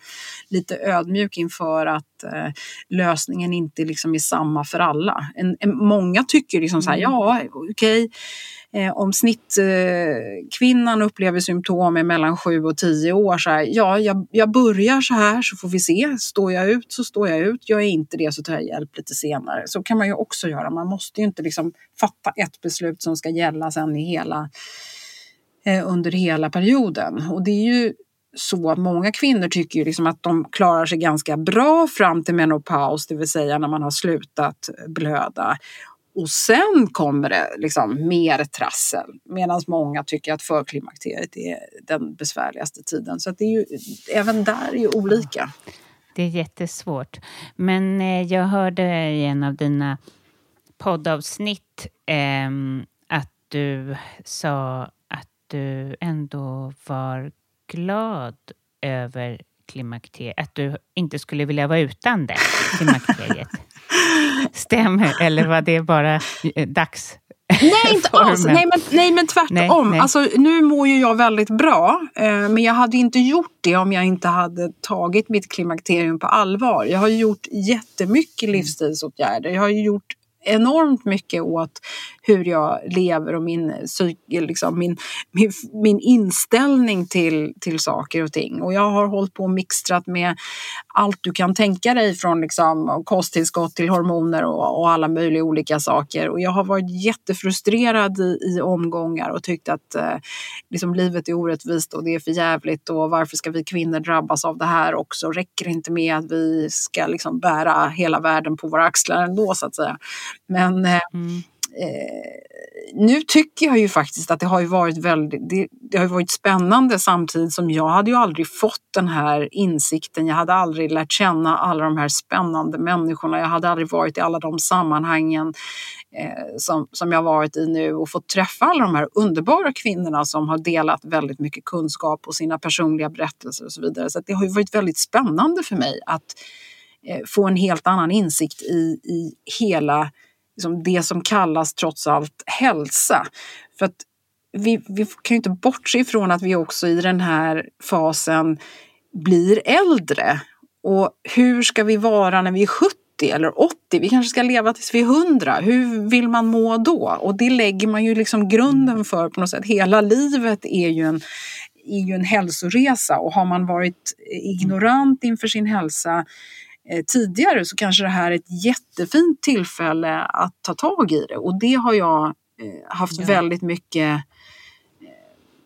lite ödmjuk inför att eh, lösningen inte liksom är samma för alla. En, en, många tycker liksom så här, mm. ja okej, okay, Eh, om snittkvinnan eh, upplever symptom i mellan 7 och 10 år, så här, ja, jag, jag börjar så här så får vi se. Står jag ut så står jag ut. Gör jag inte det så tar jag hjälp lite senare. Så kan man ju också göra. Man måste ju inte liksom fatta ett beslut som ska gälla sen i hela, eh, under hela perioden. Och det är ju så att många kvinnor tycker ju liksom att de klarar sig ganska bra fram till menopaus, det vill säga när man har slutat blöda. Och sen kommer det liksom mer trassel. Medan många tycker att förklimakteriet är den besvärligaste tiden. Så det är ju, även där är ju olika. Det är jättesvårt. Men eh, jag hörde i en av dina poddavsnitt eh, att du sa att du ändå var glad över klimakteriet. Att du inte skulle vilja vara utan det, klimakteriet. Stämmer, eller var det bara eh, dags? Nej, inte alls. Nej, men, nej, men tvärtom. Nej, nej. Alltså, nu mår ju jag väldigt bra, eh, men jag hade inte gjort det om jag inte hade tagit mitt klimakterium på allvar. Jag har gjort jättemycket livsstilsåtgärder. Jag har gjort enormt mycket åt hur jag lever och min, liksom min, min, min inställning till, till saker och ting. Och jag har hållit på och mixtrat med allt du kan tänka dig från liksom kosttillskott till hormoner och, och alla möjliga olika saker. Och jag har varit jättefrustrerad i, i omgångar och tyckt att eh, liksom livet är orättvist och det är för jävligt och varför ska vi kvinnor drabbas av det här också? Räcker det inte med att vi ska liksom bära hela världen på våra axlar ändå så att säga? Men eh, mm. Eh, nu tycker jag ju faktiskt att det har varit väldigt, det, det, har varit spännande samtidigt som jag hade ju aldrig fått den här insikten. Jag hade aldrig lärt känna alla de här spännande människorna. Jag hade aldrig varit i alla de sammanhangen eh, som, som jag varit i nu och fått träffa alla de här underbara kvinnorna som har delat väldigt mycket kunskap och sina personliga berättelser och så vidare. Så det har ju varit väldigt spännande för mig att Eh, få en helt annan insikt i, i hela liksom det som kallas trots allt hälsa. För att vi, vi kan ju inte bortse ifrån att vi också i den här fasen blir äldre. Och hur ska vi vara när vi är 70 eller 80? Vi kanske ska leva tills vi är 100. Hur vill man må då? Och det lägger man ju liksom grunden för på något sätt. Hela livet är ju en, är ju en hälsoresa och har man varit ignorant inför sin hälsa tidigare så kanske det här är ett jättefint tillfälle att ta tag i det och det har jag eh, haft ja. väldigt mycket eh,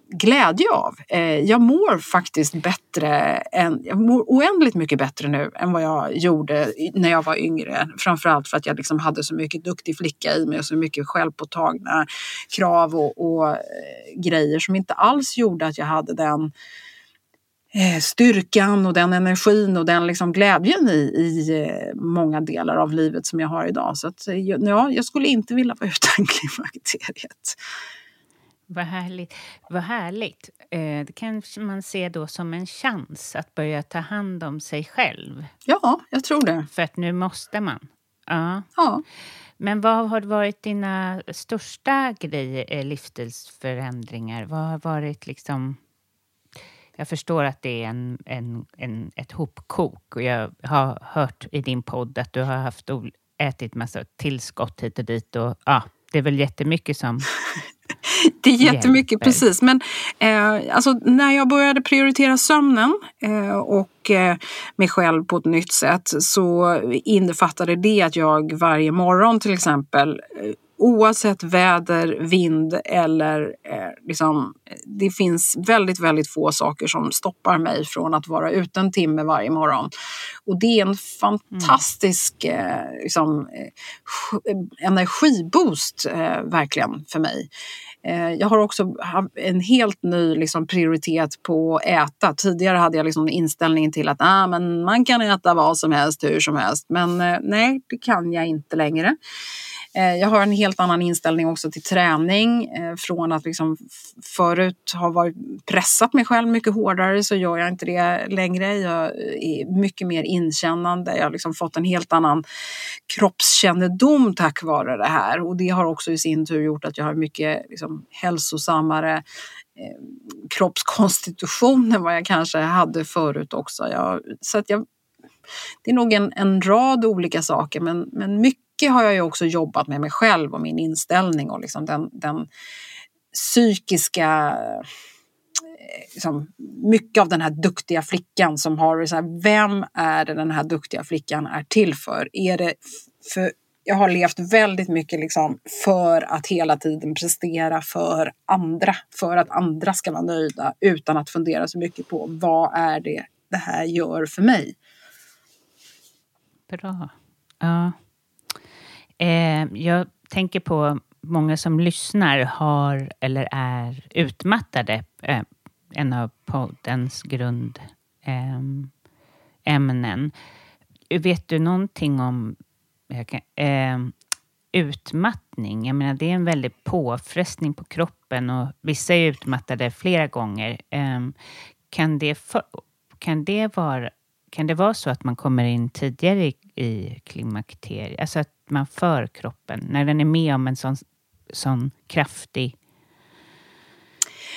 glädje av. Jag mår faktiskt bättre, än, jag mår oändligt mycket bättre nu än vad jag gjorde när jag var yngre. Framförallt för att jag liksom hade så mycket duktig flicka i mig och så mycket självpåtagna krav och, och grejer som inte alls gjorde att jag hade den Eh, styrkan och den energin och den liksom glädjen i, i eh, många delar av livet som jag har idag. Så att, eh, ja, jag skulle inte vilja vara utan klimakteriet. Vad härligt. Vad härligt. Det kanske man ser då som en chans att börja ta hand om sig själv. Ja, jag tror det. För att nu måste man. Ja. ja. Men vad har varit dina största grejer, livsstilsförändringar? Vad har varit liksom jag förstår att det är en, en, en, ett hopkok och jag har hört i din podd att du har haft ätit massa tillskott hit och dit och ja, det är väl jättemycket som Det är jättemycket, hjälper. precis. Men eh, alltså, när jag började prioritera sömnen eh, och eh, mig själv på ett nytt sätt så innefattade det att jag varje morgon till exempel eh, oavsett väder, vind eller eh, liksom, det finns väldigt, väldigt få saker som stoppar mig från att vara ute en timme varje morgon. Och det är en fantastisk mm. eh, liksom, eh, energiboost eh, verkligen för mig. Eh, jag har också en helt ny liksom, prioritet på att äta. Tidigare hade jag liksom inställningen till att ah, men man kan äta vad som helst, hur som helst. Men eh, nej, det kan jag inte längre. Eh, jag har en helt annan inställning också till träning. Eh, från att liksom förut ha varit pressat mig själv mycket hårdare så gör jag inte det längre. Jag är mycket mer inkännande. Jag har liksom fått en helt annan kroppskännedom tack vare det här. Och det har också i sin tur gjort att jag har mycket liksom, hälsosammare eh, kroppskonstitution än vad jag kanske hade förut också. Jag, så att jag, det är nog en, en rad olika saker men, men mycket mycket har jag ju också jobbat med mig själv och min inställning och liksom den, den psykiska eh, Liksom, mycket av den här duktiga flickan som har så här, vem är det den här duktiga flickan är till för? Är det för jag har levt väldigt mycket liksom för att hela tiden prestera för andra, för att andra ska vara nöjda utan att fundera så mycket på vad är det det här gör för mig. Bra. Ja. Eh, jag tänker på många som lyssnar har eller är utmattade. Eh, en av poddens grundämnen. Eh, Vet du någonting om kan, eh, utmattning? Jag menar, det är en väldig påfrestning på kroppen och vissa är utmattade flera gånger. Eh, kan, det för, kan, det vara, kan det vara så att man kommer in tidigare i, i klimakteriet? Alltså att man för kroppen när den är med om en sån, sån kraftig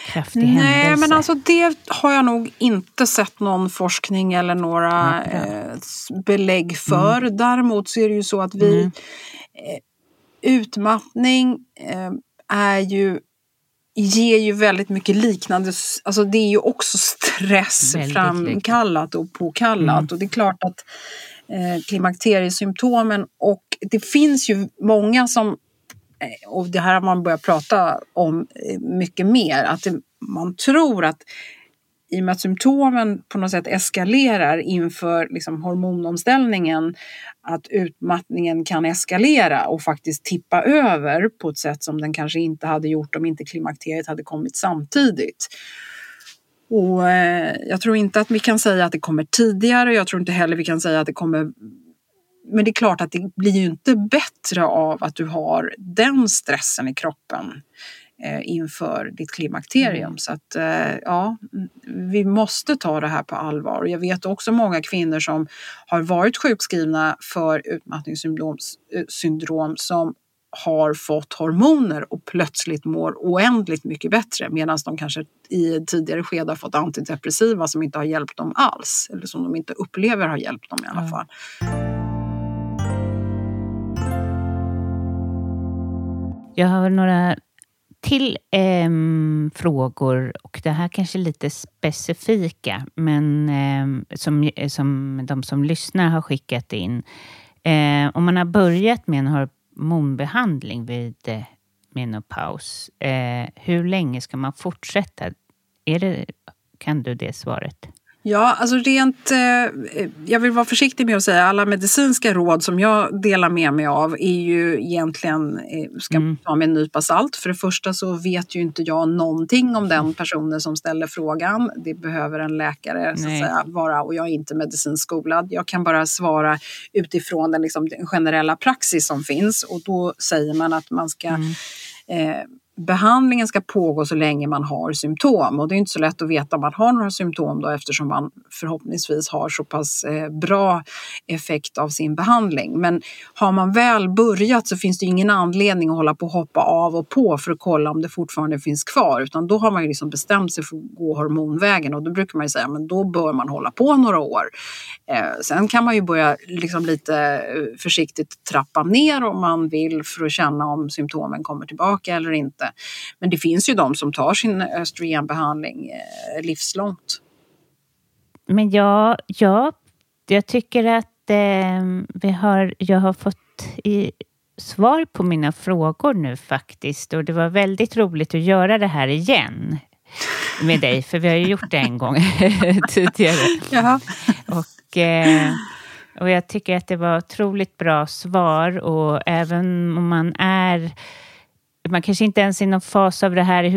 kraftig Nej, händelse? men alltså det har jag nog inte sett någon forskning eller några eh, belägg för. Mm. Däremot så är det ju så att vi mm. eh, utmattning eh, är ju ger ju väldigt mycket liknande, alltså det är ju också stress framkallat och påkallat. Mm. Och det är klart att eh, klimakteriesymptomen och det finns ju många som eh, och det här har man börjat prata om eh, mycket mer, att det, man tror att i och med att symptomen på något sätt eskalerar inför liksom hormonomställningen, att utmattningen kan eskalera och faktiskt tippa över på ett sätt som den kanske inte hade gjort om inte klimakteriet hade kommit samtidigt. Och eh, jag tror inte att vi kan säga att det kommer tidigare. Jag tror inte heller vi kan säga att det kommer men det är klart att det blir ju inte bättre av att du har den stressen i kroppen inför ditt klimakterium. Mm. Så att eh, ja, vi måste ta det här på allvar. Jag vet också många kvinnor som har varit sjukskrivna för utmattningssyndrom syndrom, som har fått hormoner och plötsligt mår oändligt mycket bättre medan de kanske i tidigare skede har fått antidepressiva som inte har hjälpt dem alls eller som de inte upplever har hjälpt dem i alla fall. Jag har några till eh, frågor och det här kanske är lite specifika men eh, som, som de som lyssnar har skickat in. Eh, om man har börjat med en hormonbehandling vid eh, menopaus, eh, hur länge ska man fortsätta? Är det, kan du det svaret? Ja, alltså rent... Eh, jag vill vara försiktig med att säga alla medicinska råd som jag delar med mig av är ju egentligen, eh, ska mm. ta med en nypa salt. För det första så vet ju inte jag någonting om den personen som ställer frågan. Det behöver en läkare så att säga, vara och jag är inte medicinskolad. Jag kan bara svara utifrån den, liksom, den generella praxis som finns och då säger man att man ska mm. eh, behandlingen ska pågå så länge man har symptom. Och det är inte så lätt att veta om man har några symptom då eftersom man förhoppningsvis har så pass eh, bra effekt av sin behandling. Men har man väl börjat så finns det ingen anledning att hålla på och hoppa av och på för att kolla om det fortfarande finns kvar. Utan då har man ju liksom bestämt sig för att gå hormonvägen och då brukar man ju säga men då bör man hålla på några år. Eh, sen kan man ju börja liksom lite eh, försiktigt trappa ner om man vill för att känna om symptomen kommer tillbaka eller inte. Men det finns ju de som tar sin östrogenbehandling eh, livslångt. Men ja, ja jag tycker att eh, vi har, jag har fått i, svar på mina frågor nu faktiskt. Och det var väldigt roligt att göra det här igen med dig, för vi har ju gjort det en gång tidigare. Jaha. Och, eh, och jag tycker att det var otroligt bra svar och även om man är man kanske inte ens är i någon fas av det här i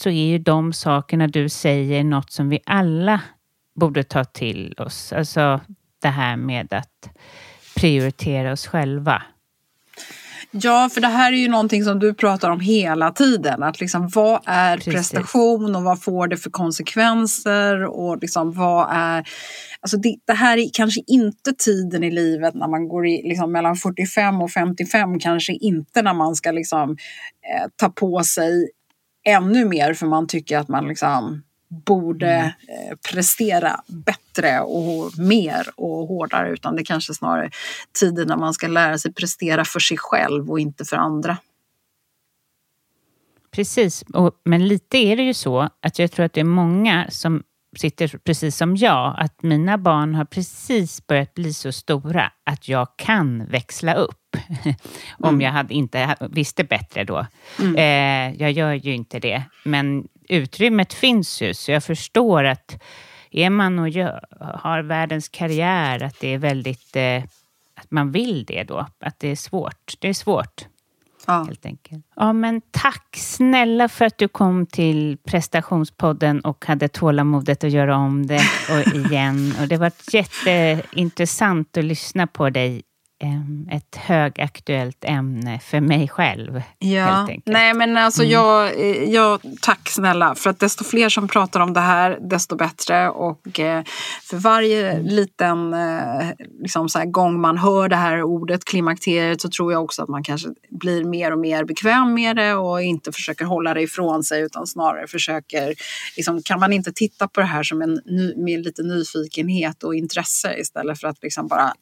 så är ju de sakerna du säger något som vi alla borde ta till oss. Alltså det här med att prioritera oss själva. Ja, för det här är ju någonting som du pratar om hela tiden. Att liksom, vad är Precis. prestation och vad får det för konsekvenser? Och liksom, vad är... Alltså det, det här är kanske inte tiden i livet när man går i, liksom, mellan 45 och 55. Kanske inte när man ska liksom, eh, ta på sig ännu mer för man tycker att man liksom borde mm. eh, prestera bättre och mer och hårdare utan det kanske snarare tiden när man ska lära sig prestera för sig själv och inte för andra. Precis, och, men lite är det ju så att jag tror att det är många som sitter precis som jag, att mina barn har precis börjat bli så stora att jag kan växla upp. Om mm. jag hade inte visste bättre då. Mm. Eh, jag gör ju inte det, men utrymmet finns ju, så jag förstår att är man och gör, har världens karriär, att det är väldigt... Eh, att man vill det då, att det är svårt. Det är svårt. Ja. Helt enkelt. Ja, men tack snälla för att du kom till prestationspodden och hade tålamodet att göra om det och igen. Och det var jätteintressant att lyssna på dig ett högaktuellt ämne för mig själv. Ja, nej men alltså mm. jag, jag, tack snälla för att desto fler som pratar om det här desto bättre och eh, för varje liten eh, liksom så här, gång man hör det här ordet klimakteriet så tror jag också att man kanske blir mer och mer bekväm med det och inte försöker hålla det ifrån sig utan snarare försöker, liksom, kan man inte titta på det här som en med lite nyfikenhet och intresse istället för att liksom bara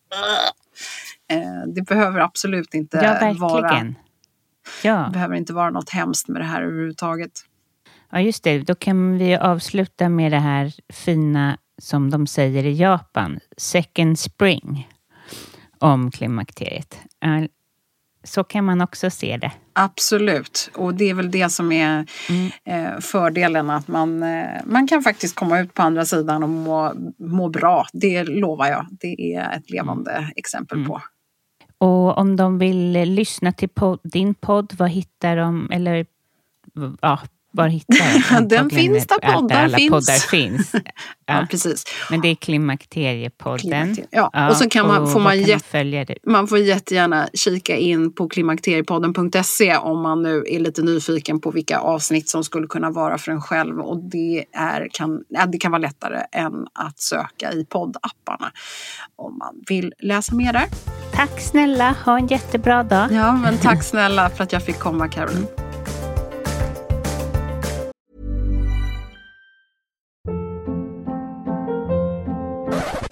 det behöver absolut inte ja, vara Ja. Det behöver inte vara något hemskt med det här överhuvudtaget. Ja, just det. Då kan vi avsluta med det här fina som de säger i Japan, second spring, om klimakteriet. Så kan man också se det. Absolut, och det är väl det som är mm. Eh, fördelen att man, eh, man kan faktiskt komma ut på andra sidan och må, må bra. Det lovar jag. Det är ett levande mm. exempel mm. på. Och om de vill lyssna till pod din podd, vad hittar de? Eller ja, var hittar jag den? finns där poddar finns. poddar finns. Ja. ja. precis. Men det är Klimakteriepodden. Klimakterie. Ja. ja. och så kan man, får man, jätt, följa det? man får jättegärna kika in på klimakteriepodden.se om man nu är lite nyfiken på vilka avsnitt som skulle kunna vara för en själv. Och det, är, kan, ja, det kan vara lättare än att söka i poddapparna om man vill läsa mer där. Tack snälla, ha en jättebra dag. Ja, men tack snälla för att jag fick komma Caroline.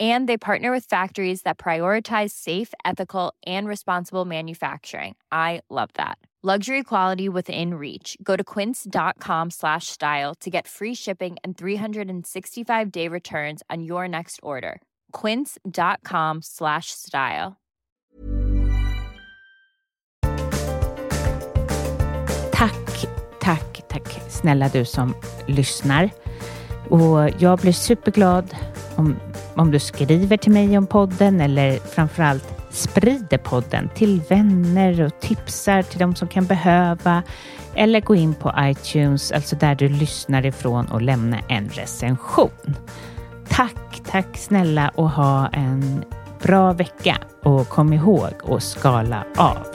And they partner with factories that prioritize safe, ethical, and responsible manufacturing. I love that. Luxury quality within reach. Go to quince.com slash style to get free shipping and 365 day returns on your next order. Quince.com slash style. Tack, tack, tack snälla du som lyssnar. Och jag blir superglad om, om du skriver till mig om podden eller framförallt sprider podden till vänner och tipsar till de som kan behöva eller gå in på iTunes, alltså där du lyssnar ifrån och lämna en recension. Tack, tack snälla och ha en bra vecka och kom ihåg att skala av.